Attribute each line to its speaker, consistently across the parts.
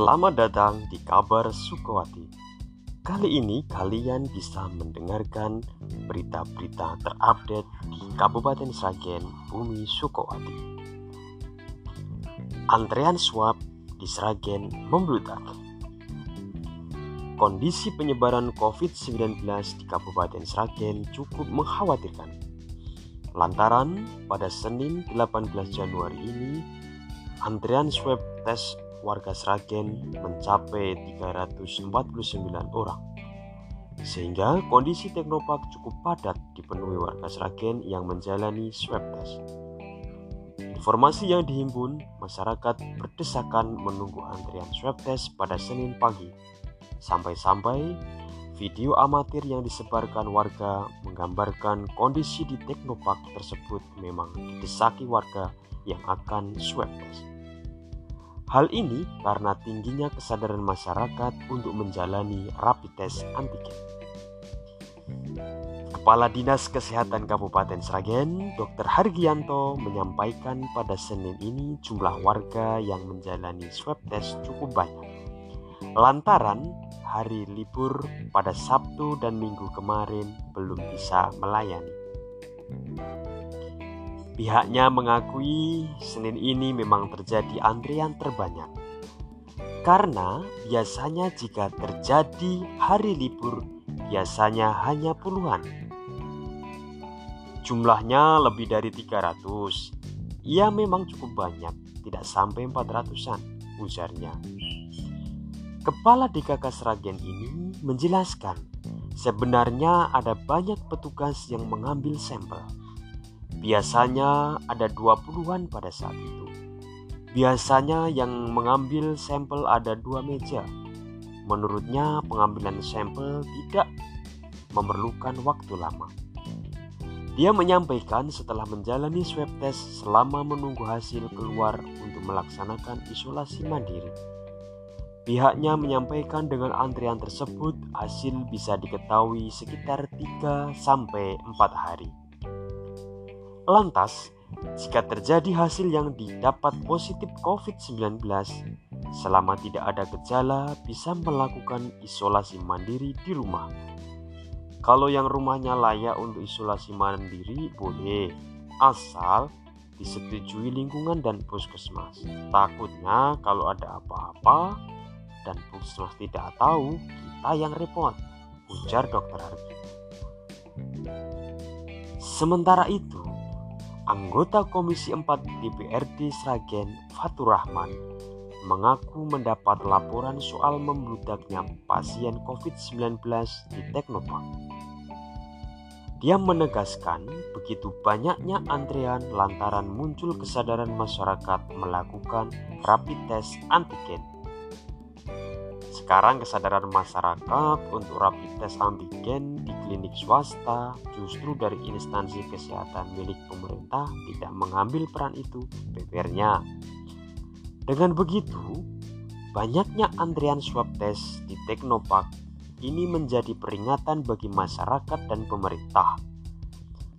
Speaker 1: Selamat datang di Kabar Sukowati. Kali ini kalian bisa mendengarkan berita-berita terupdate di Kabupaten Sragen, Bumi Sukowati. Antrean swab di Sragen membludak. Kondisi penyebaran COVID-19 di Kabupaten Sragen cukup mengkhawatirkan. Lantaran pada Senin 18 Januari ini Antrian swab tes warga Sragen mencapai 349 orang. Sehingga kondisi Teknopark cukup padat dipenuhi warga Sragen yang menjalani swab test. Informasi yang dihimpun, masyarakat berdesakan menunggu antrian swab test pada Senin pagi. Sampai-sampai video amatir yang disebarkan warga menggambarkan kondisi di Teknopark tersebut memang didesaki warga yang akan swab test. Hal ini karena tingginya kesadaran masyarakat untuk menjalani rapid test antigen. Kepala Dinas Kesehatan Kabupaten Sragen, Dr. Hargianto, menyampaikan pada Senin ini jumlah warga yang menjalani swab test cukup banyak. Lantaran hari libur pada Sabtu dan Minggu kemarin belum bisa melayani. Pihaknya mengakui Senin ini memang terjadi antrian terbanyak. Karena biasanya jika terjadi hari libur biasanya hanya puluhan. Jumlahnya lebih dari 300. Ia memang cukup banyak, tidak sampai 400-an, ujarnya. Kepala DKK Sragen ini menjelaskan, sebenarnya ada banyak petugas yang mengambil sampel Biasanya ada 20-an pada saat itu. Biasanya yang mengambil sampel ada dua meja. Menurutnya pengambilan sampel tidak memerlukan waktu lama. Dia menyampaikan setelah menjalani swab test selama menunggu hasil keluar untuk melaksanakan isolasi mandiri. Pihaknya menyampaikan dengan antrian tersebut hasil bisa diketahui sekitar 3 sampai 4 hari. Lantas, jika terjadi hasil yang didapat positif COVID-19, selama tidak ada gejala bisa melakukan isolasi mandiri di rumah. Kalau yang rumahnya layak untuk isolasi mandiri boleh, asal disetujui lingkungan dan puskesmas. Takutnya kalau ada apa-apa dan puskesmas tidak tahu, kita yang repot, ujar dokter Hargi. Sementara itu, Anggota Komisi 4 DPRD Sragen Fatur Rahman mengaku mendapat laporan soal membludaknya pasien COVID-19 di Teknopark. Dia menegaskan begitu banyaknya antrean lantaran muncul kesadaran masyarakat melakukan rapid test antigen sekarang kesadaran masyarakat untuk rapid test antigen di klinik swasta justru dari instansi kesehatan milik pemerintah tidak mengambil peran itu, bebernya. Dengan begitu, banyaknya antrian swab test di Teknopark ini menjadi peringatan bagi masyarakat dan pemerintah.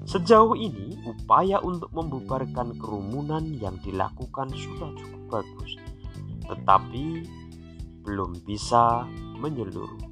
Speaker 1: Sejauh ini, upaya untuk membubarkan kerumunan yang dilakukan sudah cukup bagus, tetapi belum bisa menyeluruh.